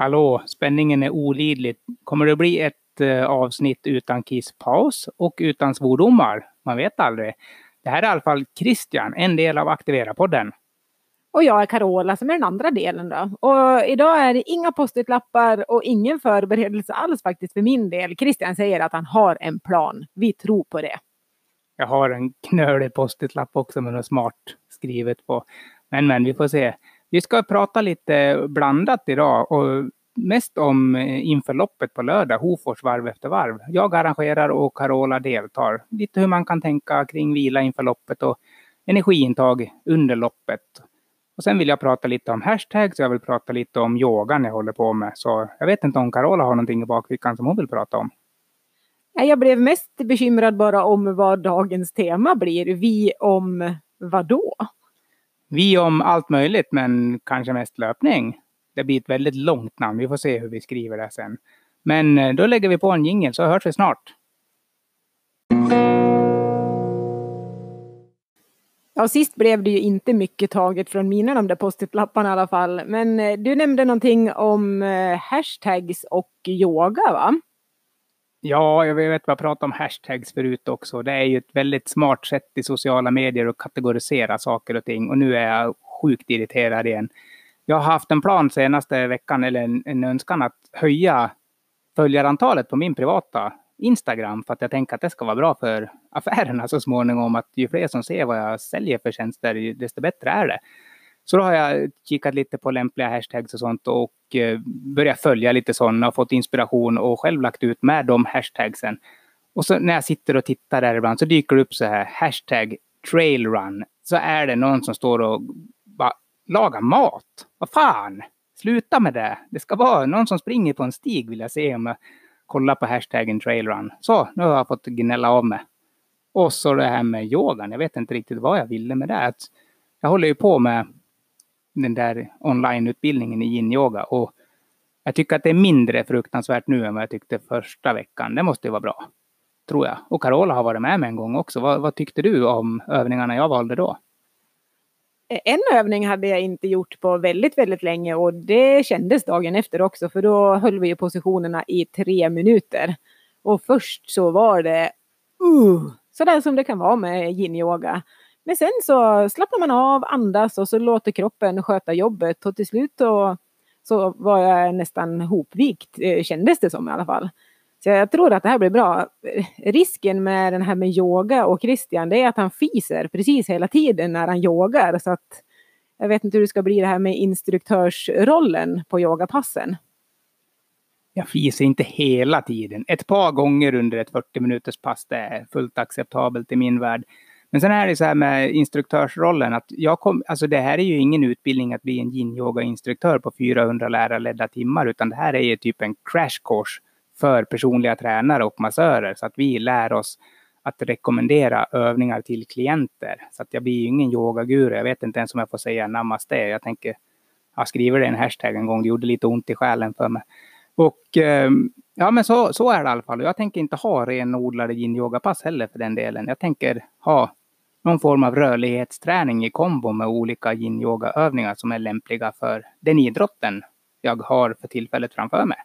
Hallå, spänningen är olidlig. Kommer det bli ett eh, avsnitt utan kisspaus och utan svordomar? Man vet aldrig. Det här är i alla fall Christian, en del av Aktivera-podden. Och jag är Carola som är den andra delen då. Och idag är det inga post-it-lappar och ingen förberedelse alls faktiskt för min del. Christian säger att han har en plan. Vi tror på det. Jag har en knölig post-it-lapp också med något smart skrivet på. Men, men, vi får se. Vi ska prata lite blandat idag och mest om eh, inför loppet på lördag, Hofors varv efter varv. Jag arrangerar och Carola deltar. Lite hur man kan tänka kring vila inför loppet och energiintag under loppet. Och sen vill jag prata lite om hashtags, jag vill prata lite om yogan jag håller på med. Så jag vet inte om Carola har någonting i bakfickan som hon vill prata om. Jag blev mest bekymrad bara om vad dagens tema blir. Vi om vad då? Vi om allt möjligt, men kanske mest löpning. Det blir ett väldigt långt namn. Vi får se hur vi skriver det sen. Men eh, då lägger vi på en jingel så hörs vi snart. Ja, sist blev det ju inte mycket taget från mina de där post-it-lapparna i alla fall. Men eh, du nämnde någonting om eh, hashtags och yoga, va? Ja, jag vet vad jag pratade om hashtags förut också. Det är ju ett väldigt smart sätt i sociala medier att kategorisera saker och ting. Och nu är jag sjukt irriterad igen. Jag har haft en plan senaste veckan, eller en, en önskan att höja följarantalet på min privata Instagram för att jag tänker att det ska vara bra för affärerna så småningom. Att ju fler som ser vad jag säljer för tjänster, desto bättre är det. Så då har jag kikat lite på lämpliga hashtags och sånt och eh, börjat följa lite sådana och fått inspiration och själv lagt ut med de hashtagsen. Och så när jag sitter och tittar där ibland så dyker det upp så här hashtag trailrun. Så är det någon som står och bara lagar mat. Vad fan! Sluta med det! Det ska vara någon som springer på en stig vill jag se om jag kollar på hashtaggen trailrun. Så, nu har jag fått gnälla av mig. Och så det här med yogan. Jag vet inte riktigt vad jag ville med det. Jag håller ju på med den där onlineutbildningen i yin-yoga. Och jag tycker att det är mindre fruktansvärt nu än vad jag tyckte första veckan. Det måste ju vara bra. Tror jag. Och Carola har varit med mig en gång också. Vad, vad tyckte du om övningarna jag valde då? En övning hade jag inte gjort på väldigt, väldigt länge och det kändes dagen efter också för då höll vi positionerna i tre minuter. Och först så var det uh, sådär som det kan vara med yin-yoga. Men sen så slappnar man av, andas och så låter kroppen sköta jobbet och till slut så, så var jag nästan hopvikt, eh, kändes det som i alla fall. Så jag tror att det här blir bra. Risken med den här med yoga och Christian det är att han fiser precis hela tiden när han yogar. Så att jag vet inte hur det ska bli det här med instruktörsrollen på yogapassen. Jag fiser inte hela tiden. Ett par gånger under ett 40 minuters pass, det är fullt acceptabelt i min värld. Men sen är det så här med instruktörsrollen att jag kom, alltså det här är ju ingen utbildning att bli en yin-yoga-instruktör på 400 lärarledda timmar, utan det här är ju typ en crash course för personliga tränare och massörer så att vi lär oss att rekommendera övningar till klienter. Så att jag blir ju ingen yogaguru. Jag vet inte ens om jag får säga namaste. Jag tänker, jag skriver det i en hashtag en gång. Det gjorde lite ont i själen för mig. Och ehm, ja, men så, så är det i alla fall. Jag tänker inte ha renodlade yin-yoga-pass heller för den delen. Jag tänker ha någon form av rörlighetsträning i kombo med olika yin-yoga-övningar som är lämpliga för den idrotten jag har för tillfället framför mig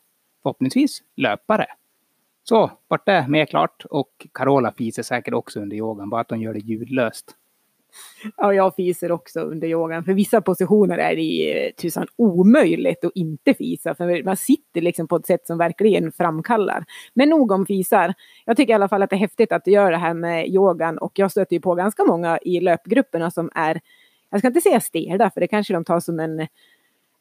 förhoppningsvis löpare. Så, vart det mer klart och Carola fiser säkert också under yogan, bara att hon gör det ljudlöst. Ja, jag fiser också under yogan. För vissa positioner är det tusan omöjligt att inte fisa. För man sitter liksom på ett sätt som verkligen framkallar. Men nog om fisar. Jag tycker i alla fall att det är häftigt att du gör det här med yogan. Och jag stöter ju på ganska många i löpgrupperna som är, jag ska inte säga stela, för det kanske de tar som en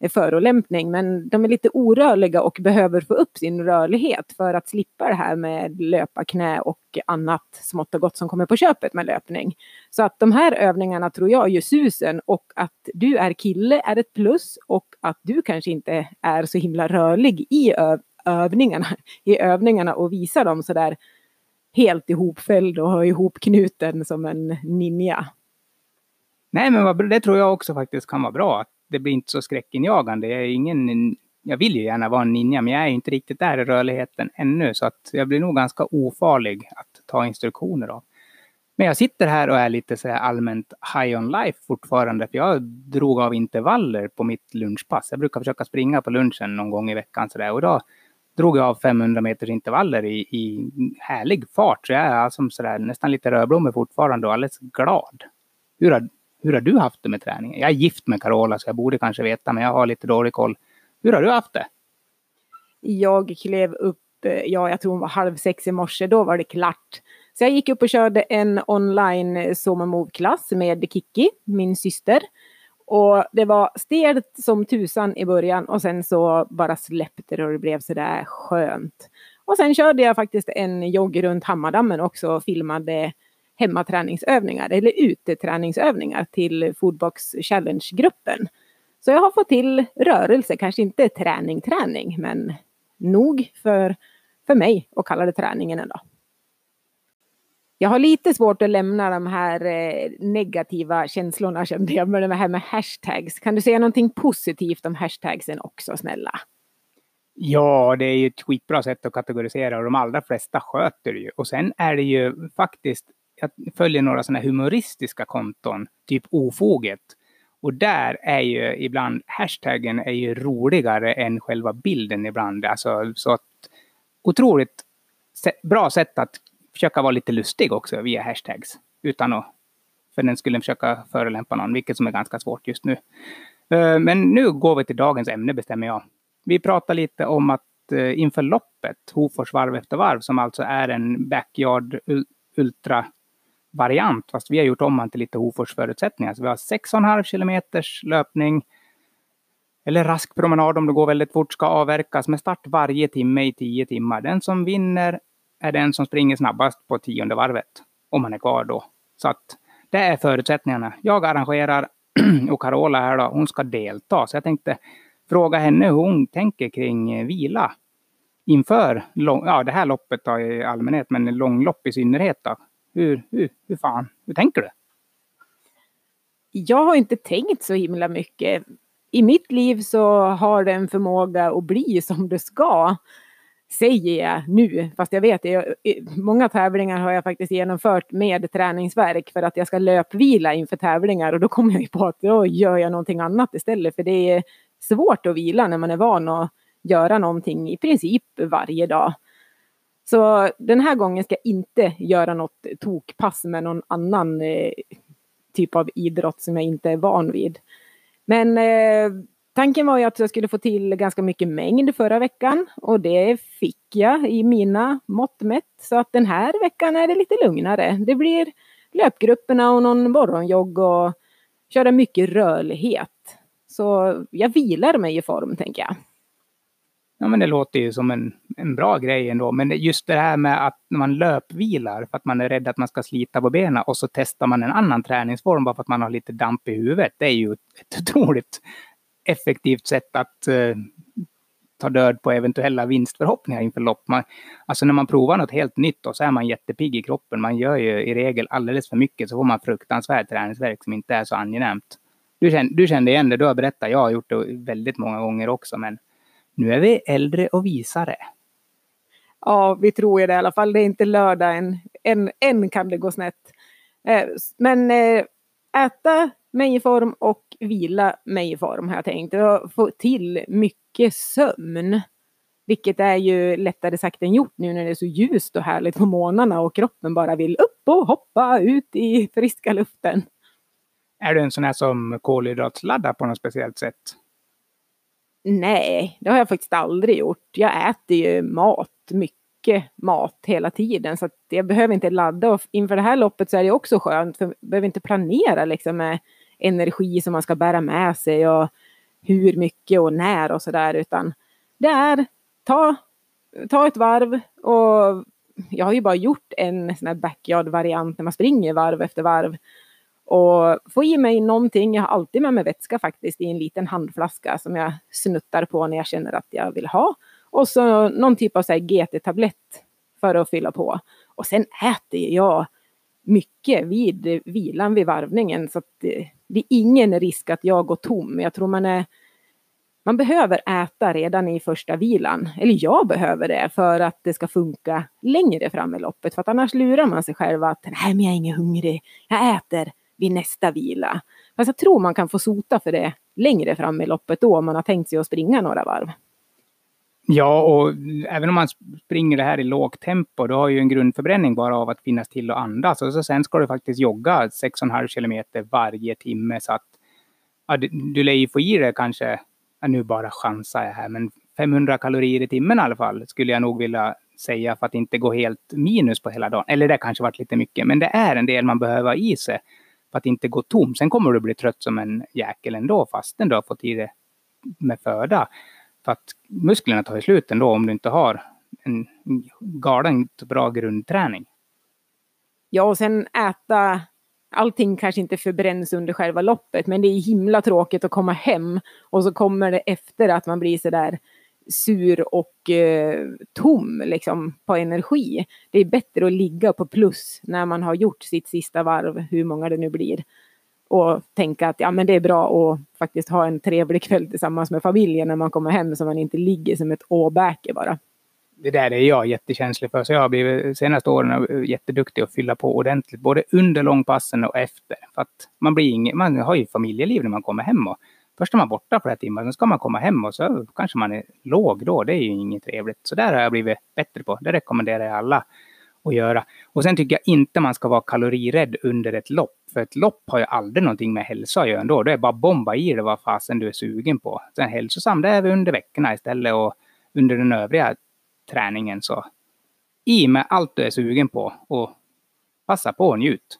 förolämpning. Men de är lite orörliga och behöver få upp sin rörlighet för att slippa det här med löpa knä och annat smått och gott som kommer på köpet med löpning. Så att de här övningarna tror jag gör susen och att du är kille är ett plus och att du kanske inte är så himla rörlig i övningarna, i övningarna och visar dem sådär helt ihopfälld och har ihopknuten som en ninja. Nej, men det tror jag också faktiskt kan vara bra det blir inte så skräckinjagande. Jag är ingen jag vill ju gärna vara en ninja, men jag är inte riktigt där i rörligheten ännu. Så att jag blir nog ganska ofarlig att ta instruktioner av. Men jag sitter här och är lite så allmänt high on life fortfarande. För jag drog av intervaller på mitt lunchpass. Jag brukar försöka springa på lunchen någon gång i veckan. Så där. Och då drog jag av 500 meters intervaller i, i härlig fart. Så jag är alltså så där, nästan lite rödblommig fortfarande och alldeles glad. Hur har, hur har du haft det med träningen? Jag är gift med Carola så jag borde kanske veta, men jag har lite dålig koll. Hur har du haft det? Jag klev upp, eh, ja jag tror hon var halv sex i morse, då var det klart. Så jag gick upp och körde en online eh, sommarmovklass Move-klass med Kiki, min syster. Och det var stelt som tusan i början och sen så bara släppte det och det blev sådär skönt. Och sen körde jag faktiskt en jogg runt Hammardammen också och filmade hemmaträningsövningar eller uteträningsövningar till Foodbox Challenge-gruppen. Så jag har fått till rörelse, kanske inte träning, träning, men nog för, för mig att kalla det träningen ändå. Jag har lite svårt att lämna de här eh, negativa känslorna kände jag med det här med hashtags. Kan du säga någonting positivt om hashtagsen också snälla? Ja, det är ju ett skitbra sätt att kategorisera och de allra flesta sköter det ju. Och sen är det ju faktiskt, jag följer några sådana humoristiska konton, typ Ofoget. Och där är ju ibland hashtaggen är ju roligare än själva bilden ibland. Alltså så att otroligt bra sätt att försöka vara lite lustig också via hashtags. Utan att för den skulle försöka förolämpa någon, vilket som är ganska svårt just nu. Eh, men nu går vi till dagens ämne bestämmer jag. Vi pratar lite om att eh, inför loppet, Hofors varv efter varv, som alltså är en backyard ultra variant, fast vi har gjort om den till lite Hofors förutsättningar. Så vi har 6,5 kilometers löpning, eller rask promenad om det går väldigt fort, ska avverkas med start varje timme i 10 timmar. Den som vinner är den som springer snabbast på tionde varvet. Om man är kvar då. Så att det är förutsättningarna. Jag arrangerar och Carola här då, hon ska delta. Så jag tänkte fråga henne hur hon tänker kring eh, vila inför lång, ja, det här loppet då i allmänhet, men långlopp i synnerhet. Då. Hur, hur, hur fan, hur tänker du? Jag har inte tänkt så himla mycket. I mitt liv så har det en förmåga att bli som det ska säger jag nu, fast jag vet det. Många tävlingar har jag faktiskt genomfört med träningsverk för att jag ska löpvila inför tävlingar och då kommer jag ju på att då gör jag någonting annat istället för det är svårt att vila när man är van att göra någonting i princip varje dag. Så den här gången ska jag inte göra något tokpass med någon annan eh, typ av idrott som jag inte är van vid. Men eh, Tanken var ju att jag skulle få till ganska mycket mängd förra veckan och det fick jag i mina mått mätt. Så att den här veckan är det lite lugnare. Det blir löpgrupperna och någon morgonjogg och köra mycket rörlighet. Så jag vilar mig i form tänker jag. Ja men det låter ju som en, en bra grej ändå. Men just det här med att man löpvilar för att man är rädd att man ska slita på benen och så testar man en annan träningsform bara för att man har lite damp i huvudet. Det är ju ett otroligt effektivt sätt att eh, ta död på eventuella vinstförhoppningar inför lopp. Man, alltså när man provar något helt nytt och så är man jättepigg i kroppen. Man gör ju i regel alldeles för mycket så får man fruktansvärd träningsverk som inte är så angenämt. Du kände, du kände igen det, du har berättat. Jag har gjort det väldigt många gånger också, men nu är vi äldre och visare. Ja, vi tror ju det i alla fall. Det är inte lördag än. Än, än kan det gå snett. Eh, men eh, äta mig i form och vila mig i form har jag tänkt. Och få till mycket sömn. Vilket är ju lättare sagt än gjort nu när det är så ljust och härligt på morgnarna och kroppen bara vill upp och hoppa ut i friska luften. Är du en sån här som kolhydratsladdar på något speciellt sätt? Nej, det har jag faktiskt aldrig gjort. Jag äter ju mat, mycket mat hela tiden. Så att jag behöver inte ladda. Och inför det här loppet så är det också skönt. För jag behöver inte planera liksom med energi som man ska bära med sig och hur mycket och när och sådär utan det är ta, ta ett varv och jag har ju bara gjort en sån här backyard-variant när man springer varv efter varv. Och få i mig någonting, jag har alltid med mig vätska faktiskt i en liten handflaska som jag snuttar på när jag känner att jag vill ha. Och så någon typ av GT-tablett för att fylla på. Och sen äter jag mycket vid vilan vid varvningen så att det är ingen risk att jag går tom. Jag tror man är man behöver äta redan i första vilan. Eller jag behöver det för att det ska funka längre fram i loppet. För att annars lurar man sig själv att nej, men jag är ingen hungrig. Jag äter vid nästa vila. Fast jag tror man kan få sota för det längre fram i loppet då om man har tänkt sig att springa några varv. Ja, och även om man springer det här i lågt tempo, då har ju en grundförbränning bara av att finnas till och andas. Och så sen ska du faktiskt jogga 6,5 kilometer varje timme. Så att ja, du, du lär ju få i dig kanske, ja, nu bara chansar jag här, men 500 kalorier i timmen i alla fall skulle jag nog vilja säga för att inte gå helt minus på hela dagen. Eller det kanske varit lite mycket, men det är en del man behöver ha i sig att inte gå tom. Sen kommer du bli trött som en jäkel ändå fastän du har fått i dig med föda. För att musklerna tar ju slut ändå om du inte har en galen bra grundträning. Ja, och sen äta allting kanske inte förbränns under själva loppet, men det är himla tråkigt att komma hem och så kommer det efter att man blir sådär sur och eh, tom liksom, på energi. Det är bättre att ligga på plus när man har gjort sitt sista varv, hur många det nu blir. Och tänka att ja, men det är bra att faktiskt ha en trevlig kväll tillsammans med familjen när man kommer hem så man inte ligger som ett åbäke bara. Det där är jag jättekänslig för, så jag har blivit de senaste åren eh, jätteduktig att fylla på ordentligt, både under långpassen och efter. För att man, blir ingen, man har ju familjeliv när man kommer hem och Först är man borta flera timmar, sen ska man komma hem och så kanske man är låg då. Det är ju inget trevligt. Så där har jag blivit bättre på. Det rekommenderar jag alla att göra. Och sen tycker jag inte man ska vara kalorirädd under ett lopp. För ett lopp har ju aldrig någonting med hälsa att göra ändå. Det är bara bomba i det vad fasen du är sugen på. Sen hälsosam, det är vi under veckorna istället och under den övriga träningen. Så i med allt du är sugen på och passa på och njut.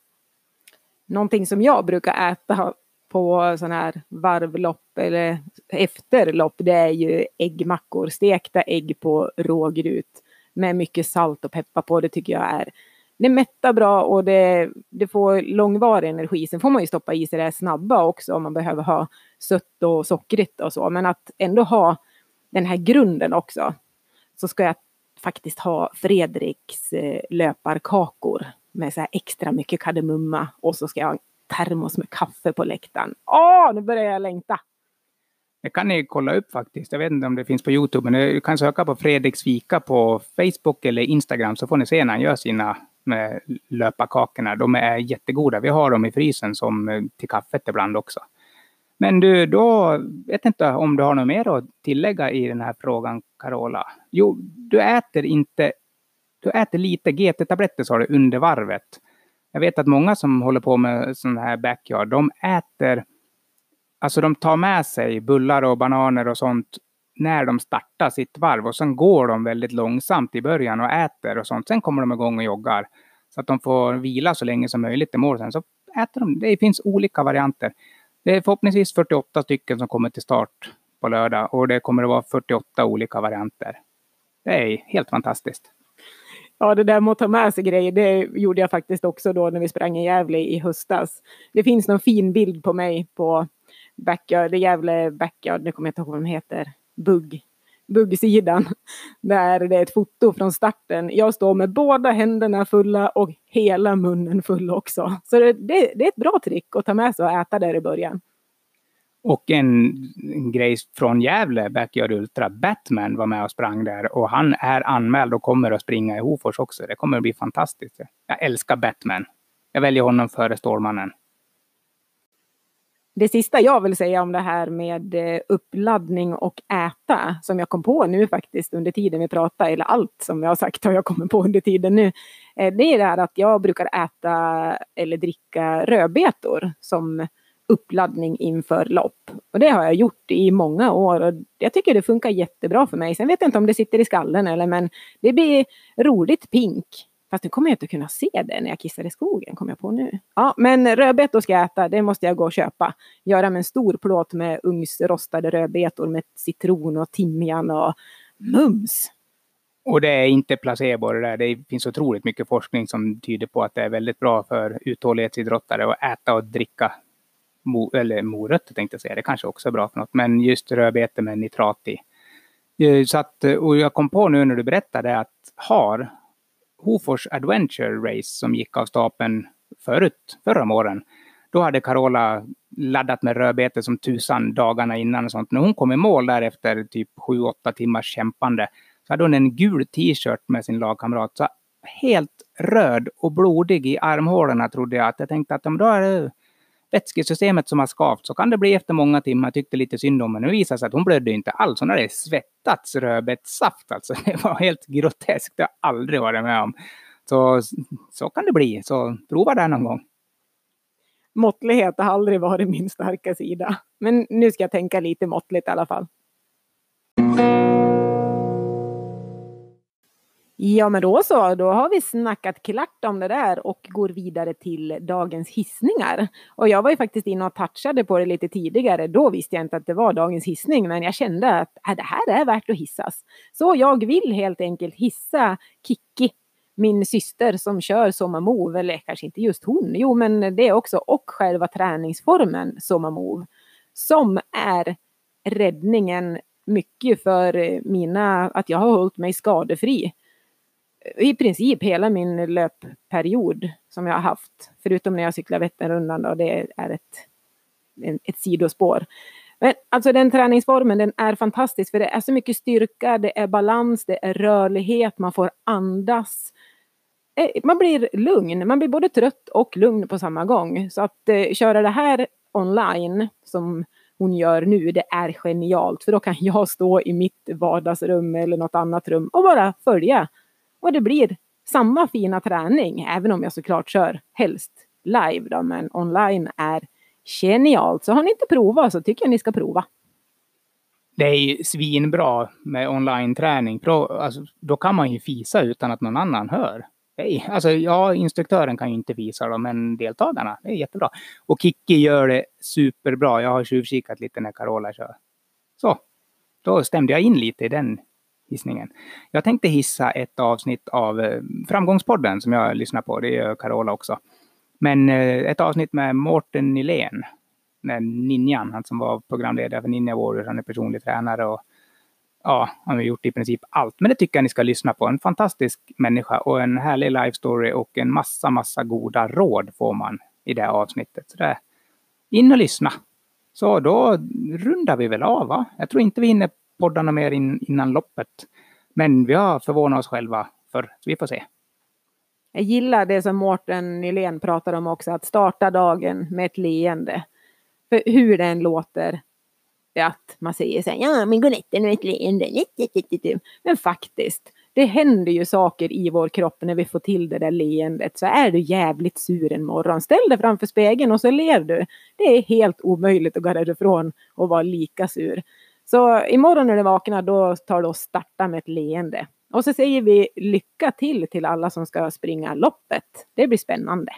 Någonting som jag brukar äta på sådana här varvlopp eller efterlopp, det är ju äggmackor, stekta ägg på rågrut med mycket salt och peppar på. Det tycker jag är det mättar bra och det, det får långvarig energi. Sen får man ju stoppa i sig det snabba också om man behöver ha sött och sockrigt och så. Men att ändå ha den här grunden också. Så ska jag faktiskt ha Fredriks eh, löparkakor med så här extra mycket kardemumma och så ska jag ha termos med kaffe på läktaren. Åh, nu börjar jag längta! Det kan ni kolla upp faktiskt. Jag vet inte om det finns på Youtube, men du kan söka på Fredriks fika på Facebook eller Instagram så får ni se när han gör sina med löparkakorna. De är jättegoda. Vi har dem i frysen som eh, till kaffet ibland också. Men du, då vet inte om du har något mer att tillägga i den här frågan, Carola? Jo, du äter inte... Du äter lite GT-tabletter sa du under varvet. Jag vet att många som håller på med sån här backyard, de äter, alltså de tar med sig bullar och bananer och sånt när de startar sitt varv och sen går de väldigt långsamt i början och äter och sånt. Sen kommer de igång och joggar så att de får vila så länge som möjligt i mål. Sen så äter de. Det finns olika varianter. Det är förhoppningsvis 48 stycken som kommer till start på lördag och det kommer att vara 48 olika varianter. Det är helt fantastiskt. Ja, det där med att ta med sig grejer, det gjorde jag faktiskt också då när vi sprang i Gävle i höstas. Det finns någon fin bild på mig på Backyard, det Gävle Backyard, nu kommer jag inte ihåg vad den heter, Bugg, buggsidan. Där det är ett foto från starten. Jag står med båda händerna fulla och hela munnen full också. Så det, det, det är ett bra trick att ta med sig och äta där i början. Och en, en grej från Gävle, Backyard Ultra, Batman var med och sprang där och han är anmäld och kommer att springa i Hofors också. Det kommer att bli fantastiskt. Jag älskar Batman. Jag väljer honom före Stålmannen. Det sista jag vill säga om det här med eh, uppladdning och äta, som jag kom på nu faktiskt under tiden vi pratade, eller allt som jag har sagt har jag kommit på under tiden nu. Eh, det är det här att jag brukar äta eller dricka rödbetor som uppladdning inför lopp. Och det har jag gjort i många år och jag tycker det funkar jättebra för mig. Sen vet jag inte om det sitter i skallen eller men det blir roligt pink. Fast nu kommer jag inte kunna se det när jag kissar i skogen, kommer jag på nu. Ja, men rödbetor ska jag äta, det måste jag gå och köpa. Göra med en stor plåt med ugnsrostade rödbetor med citron och timjan och mums. Och det är inte placebo det där. Det finns otroligt mycket forskning som tyder på att det är väldigt bra för uthållighetsidrottare att äta och dricka mo, eller morötter tänkte jag säga, det kanske också är bra för något, men just rödbete med nitrat i. Eh, så att, eh, och jag kom på nu när du berättade att har Hofors Adventure Race som gick av stapeln förut, förra våren, då hade Carola laddat med rödbete som tusan dagarna innan och sånt. När hon kom i mål där efter typ 7-8 timmars kämpande så hade hon en gul t-shirt med sin lagkamrat. Så helt röd och blodig i armhålorna trodde jag att jag tänkte att om då är det vätskesystemet som har skavt så kan det bli efter många timmar. Jag tyckte lite synd om henne. Nu visade sig att hon blödde inte alls. Hon hade svettats rödbetssaft alltså. Det var helt groteskt. Det har jag aldrig varit med om. Så, så kan det bli. Så prova det någon gång. Måttlighet har aldrig varit min starka sida. Men nu ska jag tänka lite måttligt i alla fall. Ja, men då så. Då har vi snackat klart om det där och går vidare till dagens hissningar. Och jag var ju faktiskt inne och touchade på det lite tidigare. Då visste jag inte att det var dagens hissning, men jag kände att äh, det här är värt att hissas. Så jag vill helt enkelt hissa Kikki, min syster som kör Sommarmove, eller kanske inte just hon, jo men det är också, och själva träningsformen Sommarmove, som är räddningen mycket för mina, att jag har hållit mig skadefri i princip hela min löpperiod som jag har haft. Förutom när jag cyklar Vätternrundan och det är ett, ett sidospår. Men alltså den träningsformen den är fantastisk för det är så mycket styrka, det är balans, det är rörlighet, man får andas. Eh, man blir lugn, man blir både trött och lugn på samma gång. Så att eh, köra det här online som hon gör nu, det är genialt. För då kan jag stå i mitt vardagsrum eller något annat rum och bara följa och det blir samma fina träning, även om jag såklart kör helst live då, men online är genialt. Så har ni inte provat så tycker jag ni ska prova. Det är ju svinbra med online-träning. Alltså, då kan man ju fisa utan att någon annan hör. Nej, alltså ja, instruktören kan ju inte visa dem, men deltagarna, det är jättebra. Och Kikki gör det superbra. Jag har tjuvkikat lite när Carola kör. Så, då stämde jag in lite i den hissningen. Jag tänkte hissa ett avsnitt av eh, Framgångspodden som jag lyssnar på. Det gör Carola också. Men eh, ett avsnitt med Mårten Nylén. Ninjan, han som var programledare för Ninja Warriors. Han är personlig tränare och ja, han har gjort i princip allt. Men det tycker jag ni ska lyssna på. En fantastisk människa och en härlig life story och en massa, massa goda råd får man i det avsnittet. Så det, in och lyssna. Så då rundar vi väl av, va? Jag tror inte vi hinner poddarna mer in, innan loppet. Men vi har förvånat oss själva för så vi får se. Jag gillar det som Mårten Nylén pratar om också, att starta dagen med ett leende. För hur den låter, att man säger så här, ja men godnatten med ett leende. Men faktiskt, det händer ju saker i vår kropp när vi får till det där leendet. Så är du jävligt sur en morgon, ställ dig framför spegeln och så ler du. Det är helt omöjligt att gå därifrån och vara lika sur. Så imorgon när du vaknar då tar du och startar med ett leende. Och så säger vi lycka till till alla som ska springa loppet. Det blir spännande.